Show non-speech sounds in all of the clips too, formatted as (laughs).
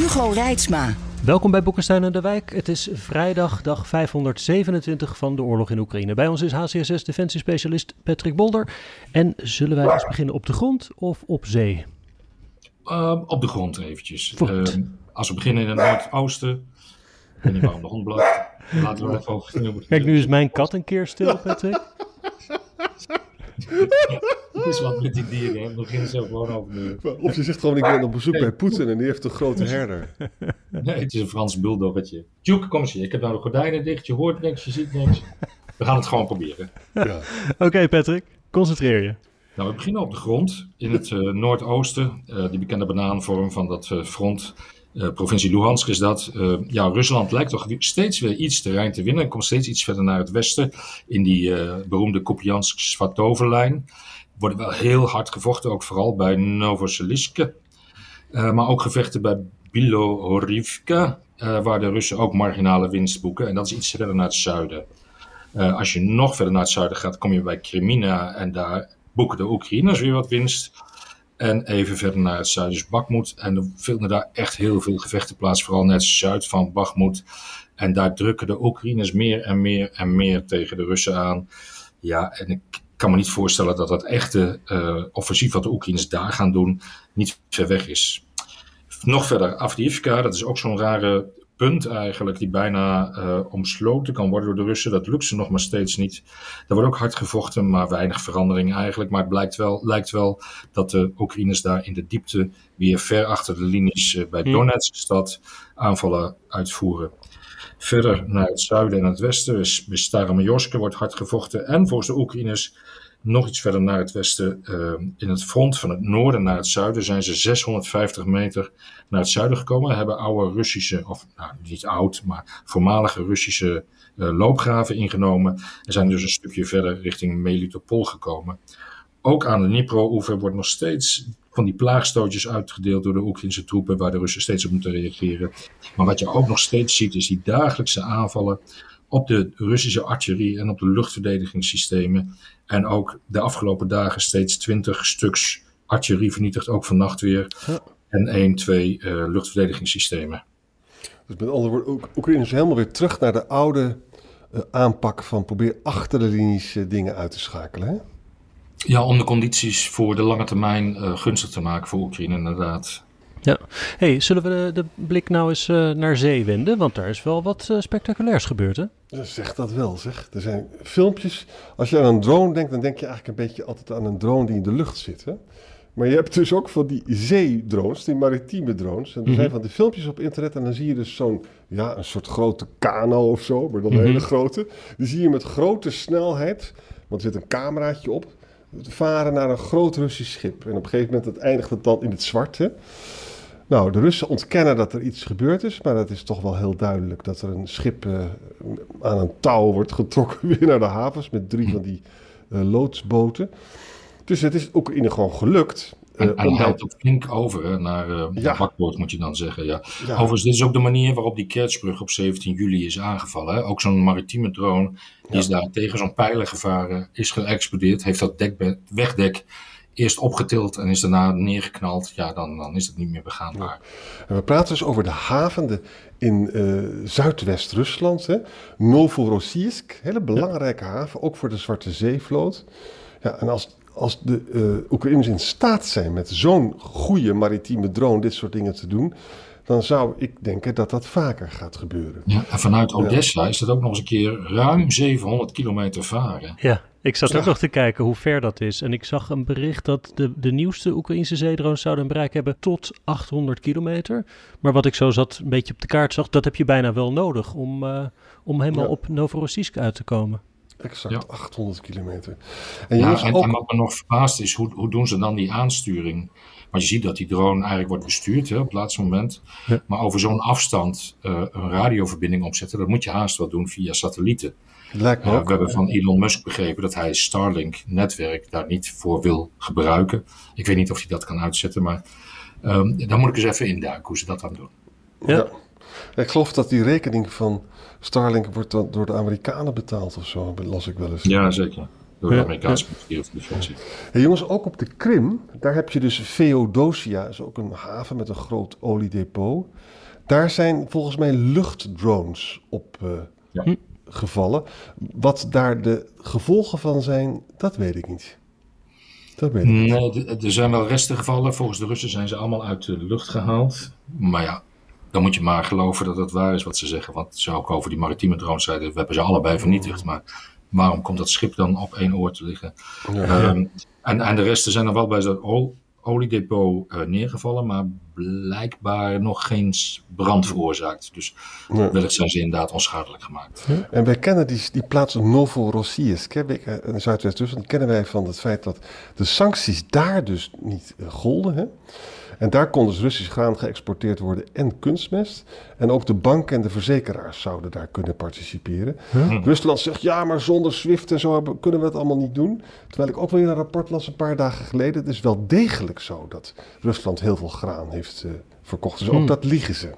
Hugo Reitsma. Welkom bij Boekenstein en de Wijk. Het is vrijdag, dag 527 van de oorlog in Oekraïne. Bij ons is HCSS defensiespecialist Patrick Bolder. En zullen wij eens beginnen op de grond of op zee? Uh, op de grond eventjes. Uh, als we beginnen in het noordoosten. Ik weet niet waarom de hond blaft. Laten we even over. Kijk, nu is mijn kat een keer stil, Patrick. (laughs) Is wat (laughs) met die dieren, hè. We beginnen zo gewoon. Of je zegt gewoon, ik ben op bezoek bij Poetin en die heeft een grote herder. (laughs) Nee, het is een Frans buldoggetje. Tjoek, kom eens hier. Ik heb nou de gordijnen dicht, je hoort niks, je ziet niks. We gaan het gewoon proberen. Ja. Oké, Patrick, concentreer je. Nou, we beginnen op de grond in het uh, noordoosten. Uh, die bekende banaanvorm van dat uh, front. provincie Luhansk is dat. ja, Rusland lijkt toch steeds weer iets terrein te winnen. Komt steeds iets verder naar het westen. In die beroemde Kupiansk-Svatove-lijn. Worden wel heel hard gevochten, ook vooral bij Novoseliske. maar ook gevechten bij Bilohorivka. waar de Russen ook marginale winst boeken. En dat is iets verder naar het zuiden. als je nog verder naar het zuiden gaat, kom je bij Krimina. En daar boeken de Oekraïners weer wat winst. En even verder naar het zuiden is Bakhmut. En er vinden daar echt heel veel gevechten plaats, vooral net zuid van Bakhmut. En daar drukken de Oekraïners meer en meer en meer tegen de Russen aan. Ja, en ik kan me niet voorstellen dat dat echte uh, offensief wat de Oekraïners daar gaan doen, niet ver weg is. Nog verder, Avdiivka, dat is ook zo'n rare punt eigenlijk, die bijna uh, omsloten kan worden door de Russen. Dat lukt ze nog maar steeds niet. Daar wordt ook hard gevochten, maar weinig verandering eigenlijk. Maar het blijkt wel, lijkt wel dat de Oekraïners daar in de diepte weer ver achter de linies uh, bij Donetsk stad aanvallen uitvoeren. Verder naar het zuiden en het westen, dus bij Staromajorske wordt hard gevochten. En volgens de Oekraïners nog iets verder naar het westen, uh, in het front van het noorden naar het zuiden, zijn ze 650 meter naar het zuiden gekomen. Hebben oude Russische, of nou, niet oud, maar voormalige Russische uh, loopgraven ingenomen. En zijn dus een stukje verder richting Melitopol gekomen. Ook aan de Dnipro-oever wordt nog steeds van die plaagstootjes uitgedeeld door de Oekraïnse troepen, waar de Russen steeds op moeten reageren. Maar wat je ook nog steeds ziet, is die dagelijkse aanvallen op de Russische artillerie en op de luchtverdedigingssystemen. En ook de afgelopen dagen steeds twintig stuks artillerie vernietigd, ook vannacht weer. En één, twee uh, luchtverdedigingssystemen. Dus met andere woorden, Oekraïne is helemaal weer terug naar de oude uh, aanpak van probeer achter de linies uh, dingen uit te schakelen. Hè? Ja, om de condities voor de lange termijn gunstig te maken voor Oekraïne inderdaad. Ja, hey, zullen we de, de blik nou eens uh, naar zee wenden? Want daar is wel wat uh, spectaculairs gebeurd, hè? Zeg dat wel, zeg. Er zijn filmpjes. Als je aan een drone denkt, dan denk je eigenlijk een beetje altijd aan een drone die in de lucht zit, hè? Maar je hebt dus ook van die zeedrones, die maritieme drones. En er zijn van die filmpjes op internet en dan zie je dus zo'n, ja, een soort grote kano of zo, maar dan een mm -hmm. hele grote. Die zie je met grote snelheid, want er zit een cameraatje op, varen naar een groot Russisch schip. En op een gegeven moment eindigt het dan in het zwart, hè? Nou, de Russen ontkennen dat er iets gebeurd is, maar het is toch wel heel duidelijk dat er een schip uh, aan een touw wordt getrokken (laughs) weer naar de havens met drie van die uh, loodsboten. Dus het is Oekraïne gewoon gelukt. En hij helpt ook flink over naar uh, ja. bakboord, moet je dan zeggen. Ja. ja. Overigens, dit is ook de manier waarop die Kertsbrug op 17 juli is aangevallen. Hè? Ook zo'n maritieme drone, die is daar tegen zo'n pijler gevaren, is geëxplodeerd, heeft dat dekbed, wegdek eerst opgetild en is daarna neergeknald, ja, dan, dan is het niet meer begaanbaar. We praten dus over de haven de, in uh, Zuidwest-Rusland, Novorossiysk, hele belangrijke ja. haven, ook voor de Zwarte Zeevloot. Ja, en als, als de uh, Oekraïners in staat zijn met zo'n goede maritieme drone dit soort dingen te doen, dan zou ik denken dat dat vaker gaat gebeuren. Ja, en vanuit Odessa ja. is het ook nog eens een keer ruim 700 kilometer varen. Ja, ik zat ook nog te kijken hoe ver dat is. En ik zag een bericht dat de, de nieuwste Oekraïnse zeedrones zouden een bereik hebben tot 800 kilometer. Maar wat ik zo zat, een beetje op de kaart zag, dat heb je bijna wel nodig om, uh, om helemaal ja. op Novorossiysk uit te komen. Exact, ja. 800 kilometer. En, ja, en, ook... en wat me nog verbaast is, hoe, hoe doen ze dan die aansturing? Want je ziet dat die drone eigenlijk wordt bestuurd hè, op het laatste moment. Ja. Maar over zo'n afstand uh, een radioverbinding opzetten, dat moet je haast wel doen via satellieten. Lijkt me Uh, ook. we hebben van Elon Musk begrepen dat hij Starlink-netwerk daar niet voor wil gebruiken. Ik weet niet of hij dat kan uitzetten, maar um, daar moet ik eens even induiken hoe ze dat dan doen. Ja. Ja. Ik geloof dat die rekening van Starlink wordt dan door de Amerikanen betaald of zo, las ik wel eens. Ja, zeker. Door de Ja, Amerikaanse van Defensie. Hey, jongens, ook op de Krim, daar heb je dus Feodosia, is ook een haven met een groot oliedepot. Daar zijn volgens mij luchtdrones op eh, Ja. Gevallen. Wat daar de gevolgen van zijn, dat weet ik niet. Dat weet ik niet. Nee, er zijn wel resten gevallen. Volgens de Russen zijn ze allemaal uit de lucht gehaald. Maar ja, dan moet je maar geloven dat het waar is wat ze zeggen. Want ze ook over die maritieme drones zeiden, we hebben ze allebei vernietigd. Maar waarom komt dat schip dan op één oor te liggen? Ja. Ehm, en, en de resten zijn er wel bij zo'n ol- oliedepot eh, neergevallen, maar blijkbaar nog geen brand veroorzaakt. Dus Nee. wellicht zijn ze inderdaad onschadelijk gemaakt. En wij kennen die, die plaats Novorossiysk, je, in Zuidwest-Rusland, kennen wij van het feit dat de sancties daar dus niet eh, golden. Hè? En daar kon dus Russisch graan geëxporteerd worden en kunstmest. En ook de banken en de verzekeraars zouden daar kunnen participeren. Rusland zegt, ja, maar zonder SWIFT en zo hebben- kunnen we het allemaal niet doen. Terwijl ik ook weer een rapport las een paar dagen geleden. Het is wel degelijk zo dat Rusland heel veel graan heeft eh, verkocht. Dus ook Hmm. dat liegen ze.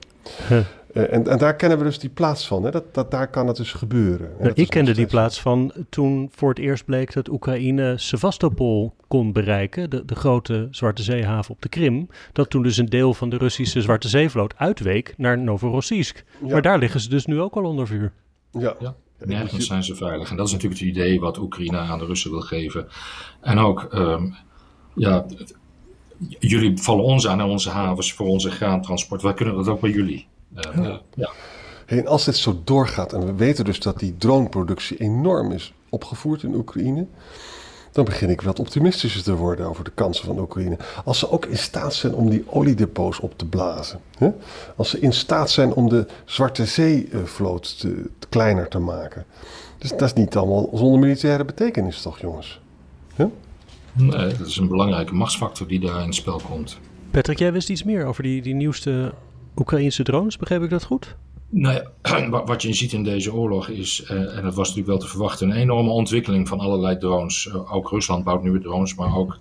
Huh. Eh, en, en daar kennen we dus die plaats van. Hè? Dat, dat, daar kan het dus gebeuren. En Nou, ik kende die plaats van toen voor het eerst bleek dat Oekraïne Sevastopol kon bereiken, de, de grote Zwarte Zeehaven op de Krim. Dat toen dus een deel van de Russische Zwarte Zeevloot uitweek naar Novorossiysk. Ja. Maar daar liggen ze dus nu ook al onder vuur. Ja. Ja, nergens zijn ze veilig. En dat is natuurlijk het idee wat Oekraïne aan de Russen wil geven. En ook, ehm, ja, jullie vallen ons aan in onze havens voor onze graantransport. Wij kunnen dat ook bij jullie. En, eh, ja. Hey, en als dit zo doorgaat, en we weten dus dat die droneproductie enorm is opgevoerd in Oekraïne, dan begin ik wat optimistischer te worden over de kansen van Oekraïne. Als ze ook in staat zijn om die oliedepots op te blazen. Hè? Als ze in staat zijn om de Zwarte Zee-vloot te, te kleiner te maken. Dus dat is niet allemaal zonder militaire betekenis, toch, jongens? Nee, dat is een belangrijke machtsfactor die daar in het spel komt. Patrick, jij wist iets meer over die, die nieuwste Oekraïnse drones, begreep ik dat goed? Nou ja, (clears throat) wa- wat je ziet in deze oorlog is, eh, en dat was natuurlijk wel te verwachten, een enorme ontwikkeling van allerlei drones. Eh, ook Rusland bouwt nieuwe drones, maar ook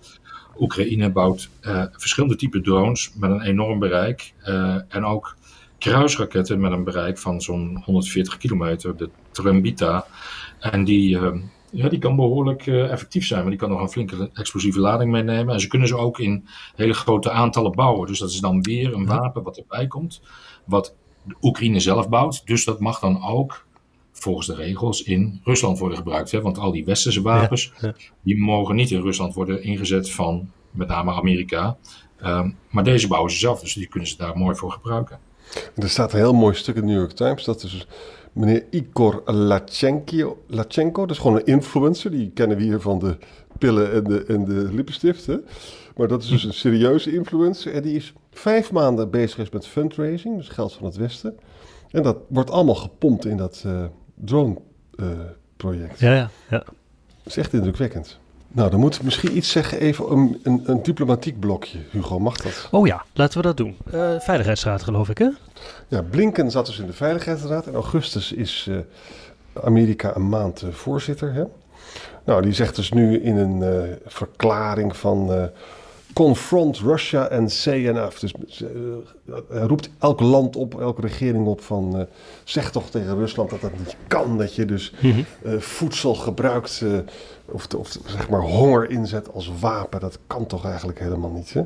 Oekraïne bouwt eh, verschillende typen drones met een enorm bereik. en ook kruisraketten met een bereik van zo'n 140 kilometer, de Trembita. En die, eh, ja, die kan behoorlijk eh, effectief zijn, maar die kan nog een flinke explosieve lading meenemen. En ze kunnen ze ook in hele grote aantallen bouwen. Dus dat is dan weer een wapen wat erbij komt, wat de Oekraïne zelf bouwt. Dus dat mag dan ook volgens de regels in Rusland worden gebruikt. Hè? Want al die westerse wapens, Ja, ja. die mogen niet in Rusland worden ingezet van met name Amerika. Ehm, maar deze bouwen ze zelf, dus die kunnen ze daar mooi voor gebruiken. Er staat een heel mooi stuk in de New York Times. Dat is meneer Igor Lachenko. Lachenko, dat is gewoon een influencer. Die kennen we hier van de pillen en de, en de lippenstift. Hè? Maar dat is dus een serieuze influencer. En die is vijf maanden bezig is met fundraising, dus geld van het Westen. En dat wordt allemaal gepompt in dat eh, drone-project. Ja, ja. ja. Dat is echt indrukwekkend. Nou, dan moet ik misschien iets zeggen, even een, een, een diplomatiek blokje. Hugo, mag dat? Oh ja, laten we dat doen. Eh, Veiligheidsraad geloof ik, hè? Ja, Blinken zat dus in de Veiligheidsraad. In augustus is eh, Amerika een maand eh, voorzitter. Hè? Nou, die zegt dus nu in een verklaring van... Confront Russia and say enough. Dus eh, hij roept elk land op, elke regering op van... eh, zeg toch tegen Rusland dat dat niet kan. Dat je dus eh, voedsel gebruikt... of, of zeg maar honger inzet als wapen. Dat kan toch eigenlijk helemaal niet, hè?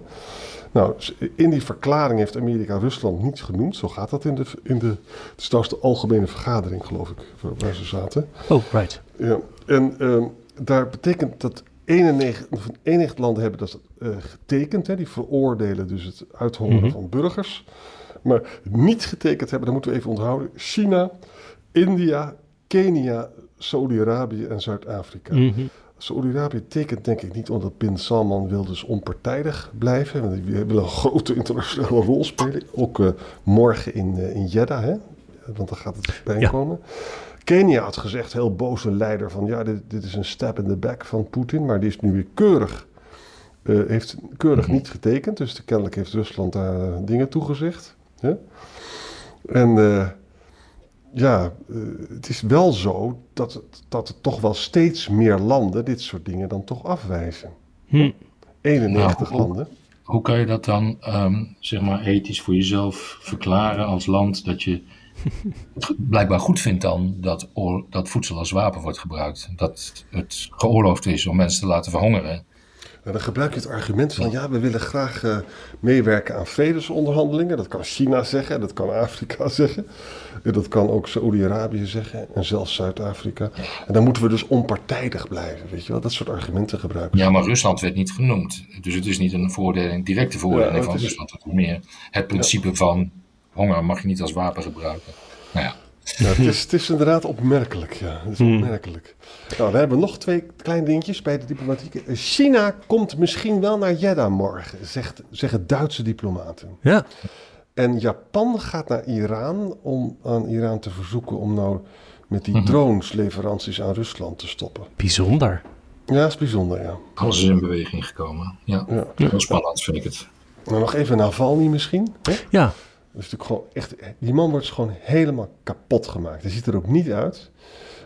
Nou, in die verklaring heeft Amerika Rusland niet genoemd. Zo gaat dat in de... In de het is de algemene vergadering, geloof ik, waar- waar ze zaten. Oh, right. Ja, en ehm, daar betekent dat 91, of 91 landen hebben dat eh, getekend. Hè, die veroordelen dus het uithongeren Mhm. van burgers. Maar niet getekend hebben, dat moeten we even onthouden. China, India, Kenia, Saudi-Arabië en Zuid-Afrika. Mhm. Saudi-Arabië tekent denk ik niet omdat Bin Salman wil dus onpartijdig blijven. Want die wil een grote internationale rol spelen. Ook eh, morgen in, eh, in Jeddah, hè? want daar gaat het bij Ja. komen. Kenia had gezegd, heel boze leider, van ja, dit, dit is een step in the back van Poetin. Maar die is nu weer keurig eh, heeft keurig niet getekend. Dus kennelijk heeft Rusland daar eh, dingen toegezegd. Hè? En eh, ja, het is wel zo dat, dat er toch wel steeds meer landen dit soort dingen dan toch afwijzen. Hm. 91 Nou, landen. Hoe kan je dat dan, ehm, zeg maar, ethisch voor jezelf verklaren als land dat je blijkbaar goed vindt dan dat, dat voedsel als wapen wordt gebruikt? Dat het geoorloofd is om mensen te laten verhongeren? En dan gebruik je het argument van ja, we willen graag eh, meewerken aan vredesonderhandelingen. Dat kan China zeggen, dat kan Afrika (laughs) zeggen. En dat kan ook Saoedi-Arabië zeggen en zelfs Zuid-Afrika. En dan moeten we dus onpartijdig blijven, weet je wel. Dat soort argumenten gebruiken. Ja, maar Rusland werd niet genoemd. Dus het is niet een voordeling, directe voordeling Ja, van is- Rusland. Het is meer het principe van honger mag je niet als wapen gebruiken. Nou ja, Ja, het, is, het is inderdaad opmerkelijk, ja. Het is opmerkelijk. Nou, we hebben nog twee kleine dingetjes bij de diplomatieke. China komt misschien wel naar Jeddah morgen, zegt, zeggen Duitse diplomaten. Ja, En Japan gaat naar Iran om aan Iran te verzoeken om nou met die Mhm. dronesleveranties aan Rusland te stoppen. bijzonder. Ja, dat is bijzonder, ja. alles is in beweging gekomen. Ja, ja. heel spannend vind ik het. Nou, nog even Navalny misschien. Hè? Ja, Dat is natuurlijk gewoon echt, die man wordt gewoon helemaal kapot gemaakt. Hij ziet er ook niet uit.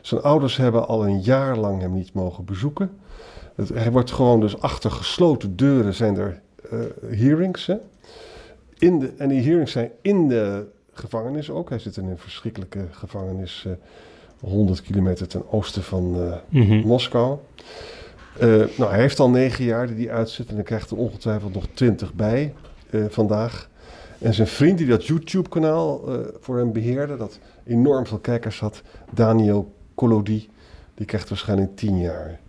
Zijn ouders hebben al een jaar lang hem niet mogen bezoeken. Het, hij wordt gewoon dus achter gesloten deuren zijn er eh, hearings. Hè? In de, en die hearings zijn in de gevangenis ook. Hij zit in een verschrikkelijke gevangenis eh 100 kilometer ten oosten van eh, Mhm. Moskou. Eh, nou, hij heeft al negen jaar die hij uitzit en hij krijgt er ongetwijfeld nog twintig bij eh, vandaag. En zijn vriend die dat YouTube-kanaal eh, voor hem beheerde, dat enorm veel kijkers had, Daniel Collodi, die krijgt waarschijnlijk tien jaar.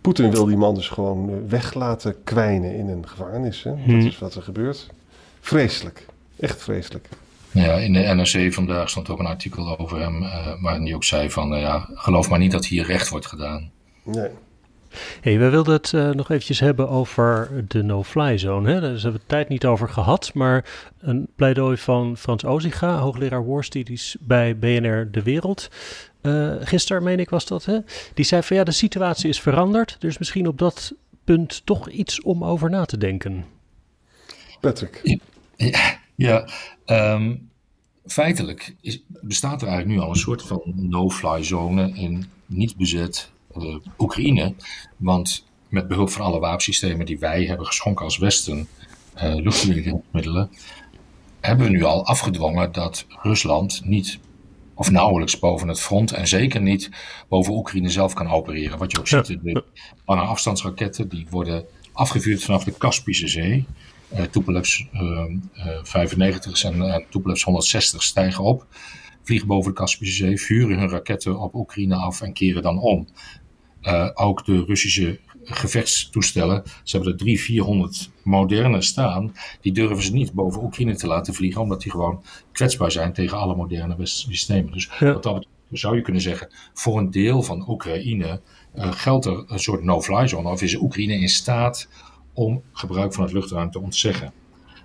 Poetin wil die man dus gewoon eh, weg laten kwijnen in een gevangenis. Hè? Hmm. Dat is wat er gebeurt. Vreselijk. Echt vreselijk. Ja, in de NRC vandaag stond ook een artikel over hem, eh, waarin hij ook zei van, nou ja, geloof maar niet dat hier recht wordt gedaan. Nee. Hey, we wilden het eh, nog eventjes hebben over de no-fly zone. Hè? Daar hebben we het tijd niet over gehad, maar een pleidooi van Frans Oziga, hoogleraar War Studies bij BNR De Wereld. Eh gisteren, meen ik, was dat. Hè? Die zei van ja, de situatie is veranderd. Er is misschien op dat punt toch iets om over na te denken. Patrick. Ja, (clears throat) ja ehm, feitelijk is, bestaat er eigenlijk nu al een soort van no-fly zone in niet bezet eh, Oekraïne. Want met behulp van alle wapensystemen die wij hebben geschonken als Westen, eh luchtverdedigingsmiddelen, hebben we nu al afgedwongen dat Rusland niet of nauwelijks boven het front en zeker niet boven Oekraïne zelf kan opereren. Wat je ook ziet, de lange afstandsraketten die worden afgevuurd vanaf de Kaspische Zee. Tupolev eh, 95 en uh, Tupolev 160 stijgen op, vliegen boven de Kaspische Zee, vuren hun raketten op Oekraïne af en keren dan om. Eh, ook de Russische gevechtstoestellen, ze hebben er 300, 400 moderne staan, die durven ze niet boven Oekraïne te laten vliegen, omdat die gewoon kwetsbaar zijn tegen alle moderne westerse systemen. Dus Ja. wat dat zou je kunnen zeggen, voor een deel van Oekraïne eh, geldt er een soort no-fly zone, of is Oekraïne in staat om gebruik van het luchtruim te ontzeggen.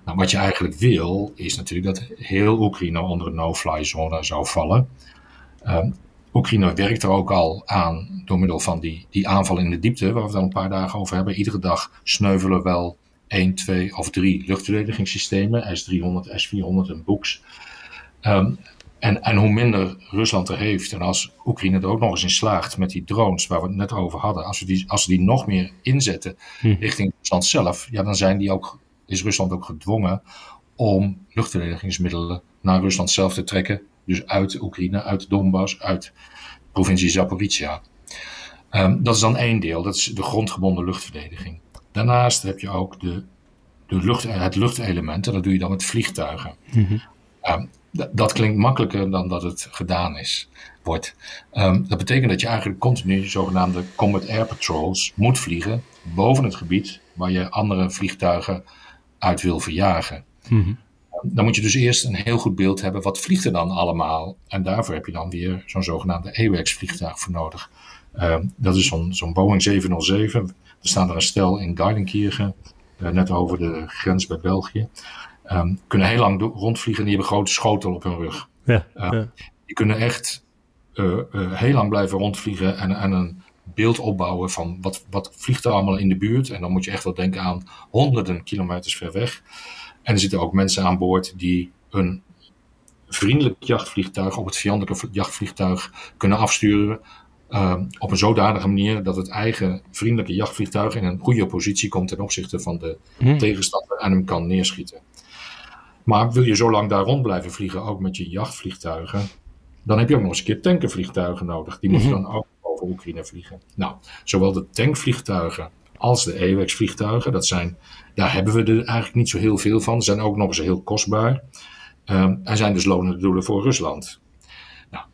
Nou, wat je eigenlijk wil, is natuurlijk dat heel Oekraïne onder een no-fly zone zou vallen. Ehm, Oekraïne werkt er ook al aan door middel van die, die aanval in de diepte, waar we het al een paar dagen over hebben. Iedere dag sneuvelen wel 1, 2 of 3 luchtverdedigingssystemen, S-300, S-400 en Boeks. Ehm, en, en hoe minder Rusland er heeft, en als Oekraïne er ook nog eens in slaagt met die drones waar we het net over hadden, als we die, als we die nog meer inzetten Hm. richting Rusland zelf, ja, dan zijn die ook, is Rusland ook gedwongen om luchtverdedigingsmiddelen naar Rusland zelf te trekken. Dus uit Oekraïne, uit Donbass, uit provincie Zaporizhia. Ehm, dat is dan één deel, dat is de grondgebonden luchtverdediging. Daarnaast heb je ook de, de lucht, het luchtelement, en dat doe je dan met vliegtuigen. Ehm, d- dat klinkt makkelijker dan dat het gedaan is, wordt. Ehm, dat betekent dat je eigenlijk continu zogenaamde combat air patrols moet vliegen boven het gebied waar je andere vliegtuigen uit wil verjagen. Mhm. Dan moet je dus eerst een heel goed beeld hebben, wat vliegt er dan allemaal? En daarvoor heb je dan weer zo'n zogenaamde AWACS vliegtuig voor nodig. Ehm, dat is zo'n zo'n Boeing 707. Er staan er een stel in Geilenkirchen, eh, net over de grens bij België. Ehm, kunnen heel lang rondvliegen en die hebben een grote schotel op hun rug. Ja, Ja. ja. Die kunnen echt eh, eh, heel lang blijven rondvliegen en, en een beeld opbouwen van wat, wat vliegt er allemaal in de buurt. En dan moet je echt wel denken aan honderden kilometers ver weg. En er zitten ook mensen aan boord die een vriendelijk jachtvliegtuig op het vijandelijke jachtvliegtuig kunnen afsturen. Uh, op een zodanige manier dat het eigen vriendelijke jachtvliegtuig in een goede positie komt ten opzichte van de Hmm. tegenstander en hem kan neerschieten. Maar wil je zo lang daar rond blijven vliegen, ook met je jachtvliegtuigen, dan heb je ook nog eens een keer tankenvliegtuigen nodig. Die moeten dan ook over Oekraïne vliegen. Nou, zowel de tankvliegtuigen als de AWACS-vliegtuigen, dat zijn, daar hebben we er eigenlijk niet zo heel veel van. Ze zijn ook nog eens heel kostbaar. Um, en zijn dus lonende doelen voor Rusland. Nou,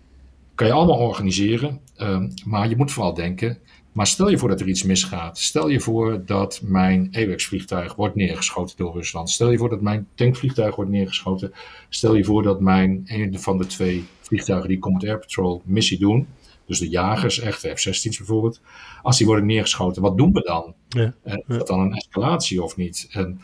kan je allemaal organiseren, um, maar je moet vooral denken, maar stel je voor dat er iets misgaat. Stel je voor dat mijn AWACS-vliegtuig wordt neergeschoten door Rusland. Stel je voor dat mijn tankvliegtuig wordt neergeschoten. Stel je voor dat mijn een van de twee vliegtuigen die Combat Air Patrol missie doen, dus de jagers, echt de F-16's bijvoorbeeld, als die worden neergeschoten, wat doen we dan? Ja. En is dat dan een escalatie of niet? En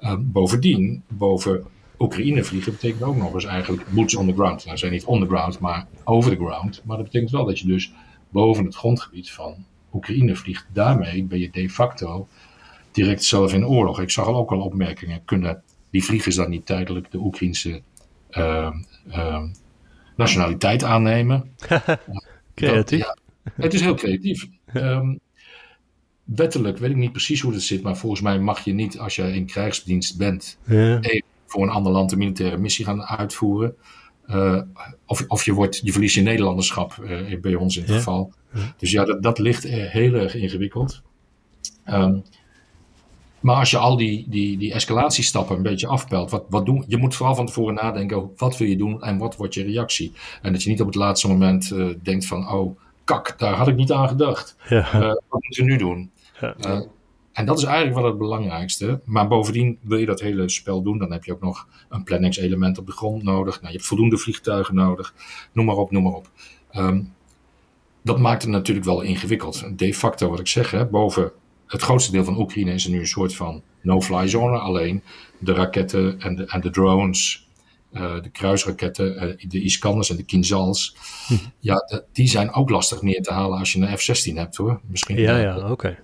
uh, bovendien, boven Oekraïne vliegen betekent ook nog eens eigenlijk boots on the ground. Nou, zijn niet on the ground, maar over the ground. Maar dat betekent wel dat je dus boven het grondgebied van Oekraïne vliegt. Daarmee ben je de facto direct zelf in oorlog. Ik zag al ook al opmerkingen. Kunnen die vliegers dan niet tijdelijk de Oekraïnse uh, uh, nationaliteit aannemen? (laughs) Creatief. Dat, ja, het is heel creatief. Um, wettelijk weet ik niet precies hoe het zit, maar volgens mij mag je niet als je in krijgsdienst bent, ja. voor een ander land een militaire missie gaan uitvoeren. Uh, of, of je, wordt, je verliest je Nederlanderschap, uh, bij ons in het ja. geval. Dus ja, dat, dat ligt heel erg ingewikkeld. Um, maar als je al die, die, die escalatiestappen een beetje afpelt, wat, wat doen, je moet vooral van tevoren nadenken, wat wil je doen en wat wordt je reactie? En dat je niet op het laatste moment uh, denkt van, oh, kak, daar had ik niet aan gedacht. Ja. Uh, wat moeten we nu doen? Ja. Uh, en dat is eigenlijk wel het belangrijkste. Maar bovendien wil je dat hele spel doen, dan heb je ook nog een planningselement op de grond nodig. Nou, je hebt voldoende vliegtuigen nodig. Noem maar op, noem maar op. Um, dat maakt het natuurlijk wel ingewikkeld. De facto, wat ik zeg, hè, boven het grootste deel van Oekraïne is er nu een soort van no-fly zone. Alleen de raketten en de, en de drones, uh, de kruisraketten, uh, de Iskanders en de Kinzals. Hm. Ja, de, die zijn ook lastig neer te halen als je een F-16 hebt hoor. Misschien ja, ja, oké. Okay.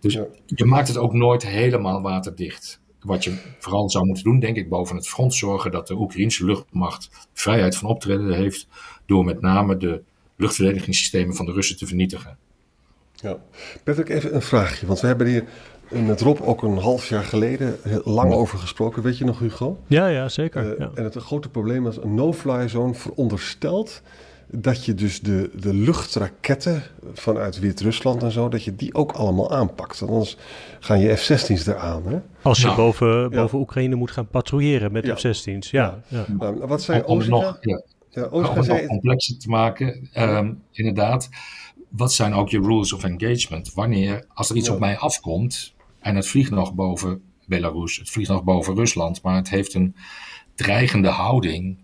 Dus ja. je maakt het ook nooit helemaal waterdicht. Wat je vooral zou moeten doen, denk ik, boven het front zorgen dat de Oekraïnse luchtmacht vrijheid van optreden heeft. Door met name de luchtverdedigingssystemen van de Russen te vernietigen. Ja, Patrick, even een vraagje. Want we hebben hier met Rob ook een half jaar geleden lang over gesproken. Weet je nog, Hugo? Ja, ja, zeker. Uh, ja. En het grote probleem is, een no-fly zone veronderstelt dat je dus de, de luchtraketten vanuit Wit-Rusland en zo, dat je die ook allemaal aanpakt. Want anders gaan je F-16's eraan. Hè? Als je nou, boven, boven ja. Oekraïne moet gaan patrouilleren met ja. F-16's. Ja. ja. Nou, wat zei om? Nog, ja. Ja, om het nog complexer te maken, um, inderdaad. Wat zijn ook je rules of engagement? Wanneer, als er iets op mij afkomt en het vliegt nog boven Belarus, het vliegt nog boven Rusland, maar het heeft een dreigende houding.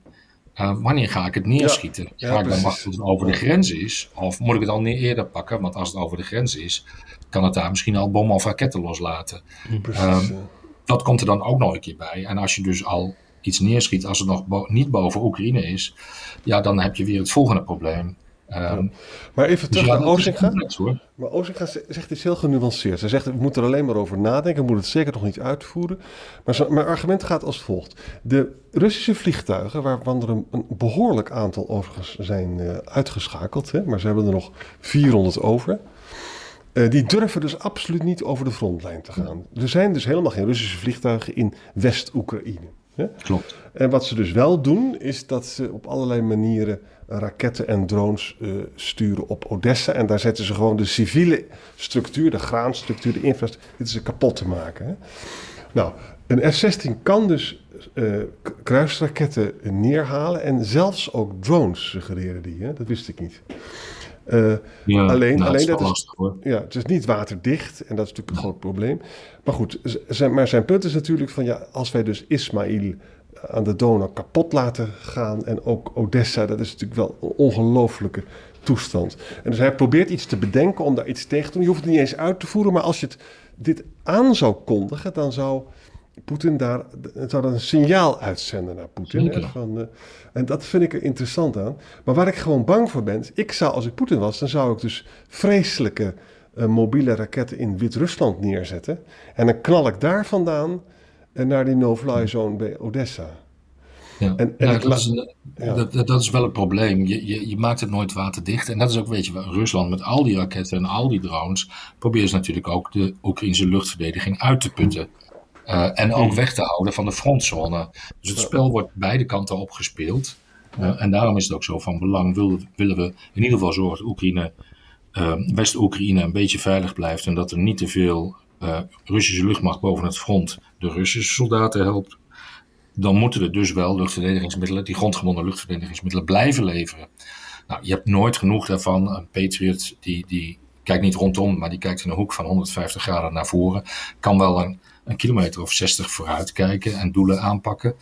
Uh, wanneer ga ik het neerschieten? Ja, ga ik dan wachten tot het over de grens is? Of moet ik het al niet eerder pakken? Want als het over de grens is, kan het daar misschien al bommen of raketten loslaten. Precies, um, ja. Dat komt er dan ook nog een keer bij. En als je dus al iets neerschiet, als het nog bo niet boven Oekraïne is, ja, dan heb je weer het volgende probleem. Um, maar even terug dus ja, naar Ozinga. Maar Ozinga zegt iets heel genuanceerd. Hij zegt, we moeten er alleen maar over nadenken, we moeten het zeker nog niet uitvoeren. Maar zo, mijn argument gaat als volgt. De Russische vliegtuigen, waarvan er een, een behoorlijk aantal overigens zijn uh, uitgeschakeld, hè, maar ze hebben er nog 400 over. Uh, die durven dus absoluut niet over de frontlijn te gaan. Er zijn dus helemaal geen Russische vliegtuigen in West-Oekraïne. Ja? Klopt. En wat ze dus wel doen, is dat ze op allerlei manieren raketten en drones uh, sturen op Odessa. En daar zetten ze gewoon de civiele structuur, de graanstructuur, de infrastructuur, dit ze kapot te maken. Hè? Nou, een F-16 kan dus uh, kruisraketten neerhalen en zelfs ook drones suggereren die. Hè? Dat wist ik niet. Uh, ja, alleen, nou, alleen dat, is, lastig, ja, het is niet waterdicht en dat is natuurlijk een groot probleem. Maar goed, zijn, maar zijn punt is natuurlijk van ja, als wij dus Ismail aan de Donau kapot laten gaan en ook Odessa, dat is natuurlijk wel een ongelooflijke toestand. En dus hij probeert iets te bedenken om daar iets tegen te doen. Je hoeft het niet eens uit te voeren, maar als je het, dit aan zou kondigen, dan zou Poetin daar het zou een signaal uitzenden naar Poetin. hè. Van, eh, en dat vind ik er interessant aan. Maar waar ik gewoon bang voor ben, ik zou als ik Poetin was, dan zou ik dus vreselijke eh, mobiele raketten in Wit-Rusland neerzetten. En dan knal ik daar vandaan naar die no-fly zone bij Odessa. Ja, En- en Ja, ik dat, is, een- Ja. dat, dat, is wel het probleem. Je, je, je maakt het nooit waterdicht. En dat is ook, weet je, Rusland met al die raketten en al die drones probeert ze natuurlijk ook de Oekraïnse luchtverdediging uit te putten. Eh, en ook weg te houden van de frontzone. Dus het spel wordt beide kanten opgespeeld. Eh, en daarom is het ook zo van belang. Willen, willen we in ieder geval zorgen dat Oekraïne, eh, West-Oekraïne een beetje veilig blijft. En dat er niet te veel eh, Russische luchtmacht boven het front de Russische soldaten helpt dan moeten we dus wel luchtverdedigingsmiddelen, die grondgebonden luchtverdedigingsmiddelen, blijven leveren. Nou, je hebt nooit genoeg daarvan. Een Patriot die, die kijkt niet rondom, maar die kijkt in een hoek van 150 graden naar voren. Kan wel een, een kilometer of 60 vooruit kijken en doelen aanpakken.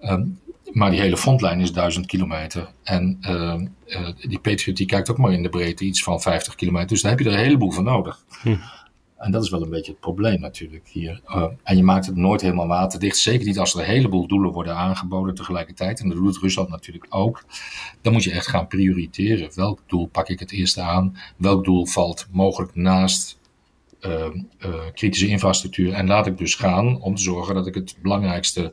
Ehm, maar die hele frontlijn is 1000 kilometer. En ehm, eh, die Patriot die kijkt ook maar in de breedte iets van 50 kilometer. Dus daar heb je er een heleboel van nodig. En dat is wel een beetje het probleem natuurlijk hier. Uh, en je maakt het nooit helemaal waterdicht. Zeker niet als er een heleboel doelen worden aangeboden tegelijkertijd. En dat doet Rusland natuurlijk ook. Dan moet je echt gaan prioriteren. Welk doel pak ik het eerste aan? Welk doel valt mogelijk naast uh, uh, kritische infrastructuur? En laat ik dus gaan om te zorgen dat ik het belangrijkste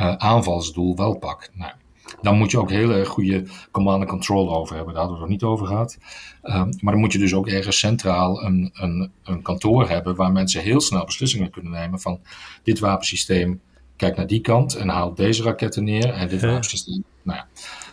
uh, aanvalsdoel wel pak. Nou, dan moet je ook heel erg goede command and control over hebben. Daar hadden we het nog niet over gehad. Um, maar dan moet je dus ook ergens centraal een, een, een, kantoor hebben waar mensen heel snel beslissingen kunnen nemen van dit wapensysteem, kijk naar die kant en haal deze raketten neer en dit ja. wapensysteem. Nou ja,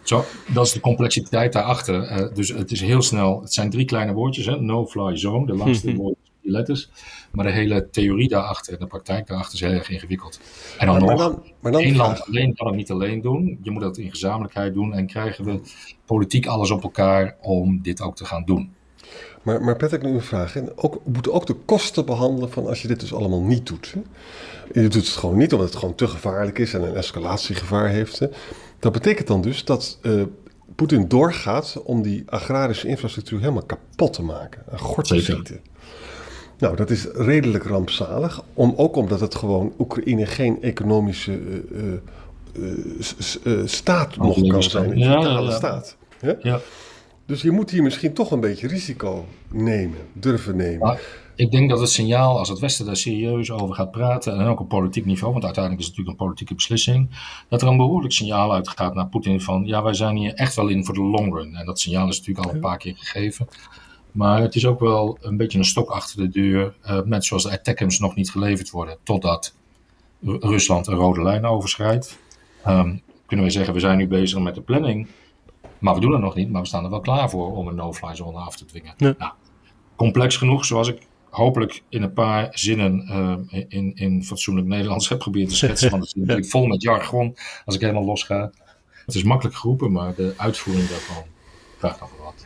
zo, dat is de complexiteit daarachter. Uh, dus het is heel snel, het zijn drie kleine woordjes, no-fly zone, de langste (laughs) woordjes, die letters. Maar de hele theorie daarachter en de praktijk daarachter is heel erg ingewikkeld. En dan maar, nog, maar dan, maar dan één land alleen kan het niet alleen doen. Je moet dat in gezamenlijkheid doen. En krijgen we politiek alles op elkaar om dit ook te gaan doen. Maar, maar Patrick, nu een vraag. hè. Ook, we moeten ook de kosten behandelen van als je dit dus allemaal niet doet. Hè? Je doet het gewoon niet omdat het gewoon te gevaarlijk is en een escalatiegevaar heeft. Hè? Dat betekent dan dus dat uh, Poetin doorgaat om die agrarische infrastructuur helemaal kapot te maken. Aan gort te Zeker. schieten. Nou, dat is redelijk rampzalig. Om, ook omdat het gewoon Oekraïne geen economische uh, uh, s- uh, staat nog kan zijn. Een Ja, vitale ja, ja. staat. Ja. Dus je moet hier misschien toch een beetje risico nemen, durven nemen. Ik denk dat het signaal, als het Westen daar serieus over gaat praten, en ook op politiek niveau, want uiteindelijk is het natuurlijk een politieke beslissing, dat er een behoorlijk signaal uitgaat naar Poetin van, ja, wij zijn hier echt wel in voor de long run. En dat signaal is natuurlijk al een paar keer gegeven. Maar het is ook wel een beetje een stok achter de deur, uh, met zoals de attackams nog niet geleverd worden, totdat R- Rusland een rode lijn overschrijdt. Um, kunnen we zeggen, we zijn nu bezig met de planning, maar we doen het nog niet, maar we staan er wel klaar voor om een no-fly zone af te dwingen. Ja. Nou, complex genoeg, zoals ik hopelijk in een paar zinnen uh, in, in fatsoenlijk Nederlands (laughs) heb proberen te schetsen. Want het is natuurlijk vol met jargon als ik helemaal los ga. Het is makkelijk geroepen, maar de uitvoering daarvan vraagt nog wat.